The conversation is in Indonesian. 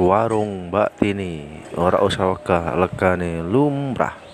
Warung Mbak Tini. Ora usah wegah legane lumrah.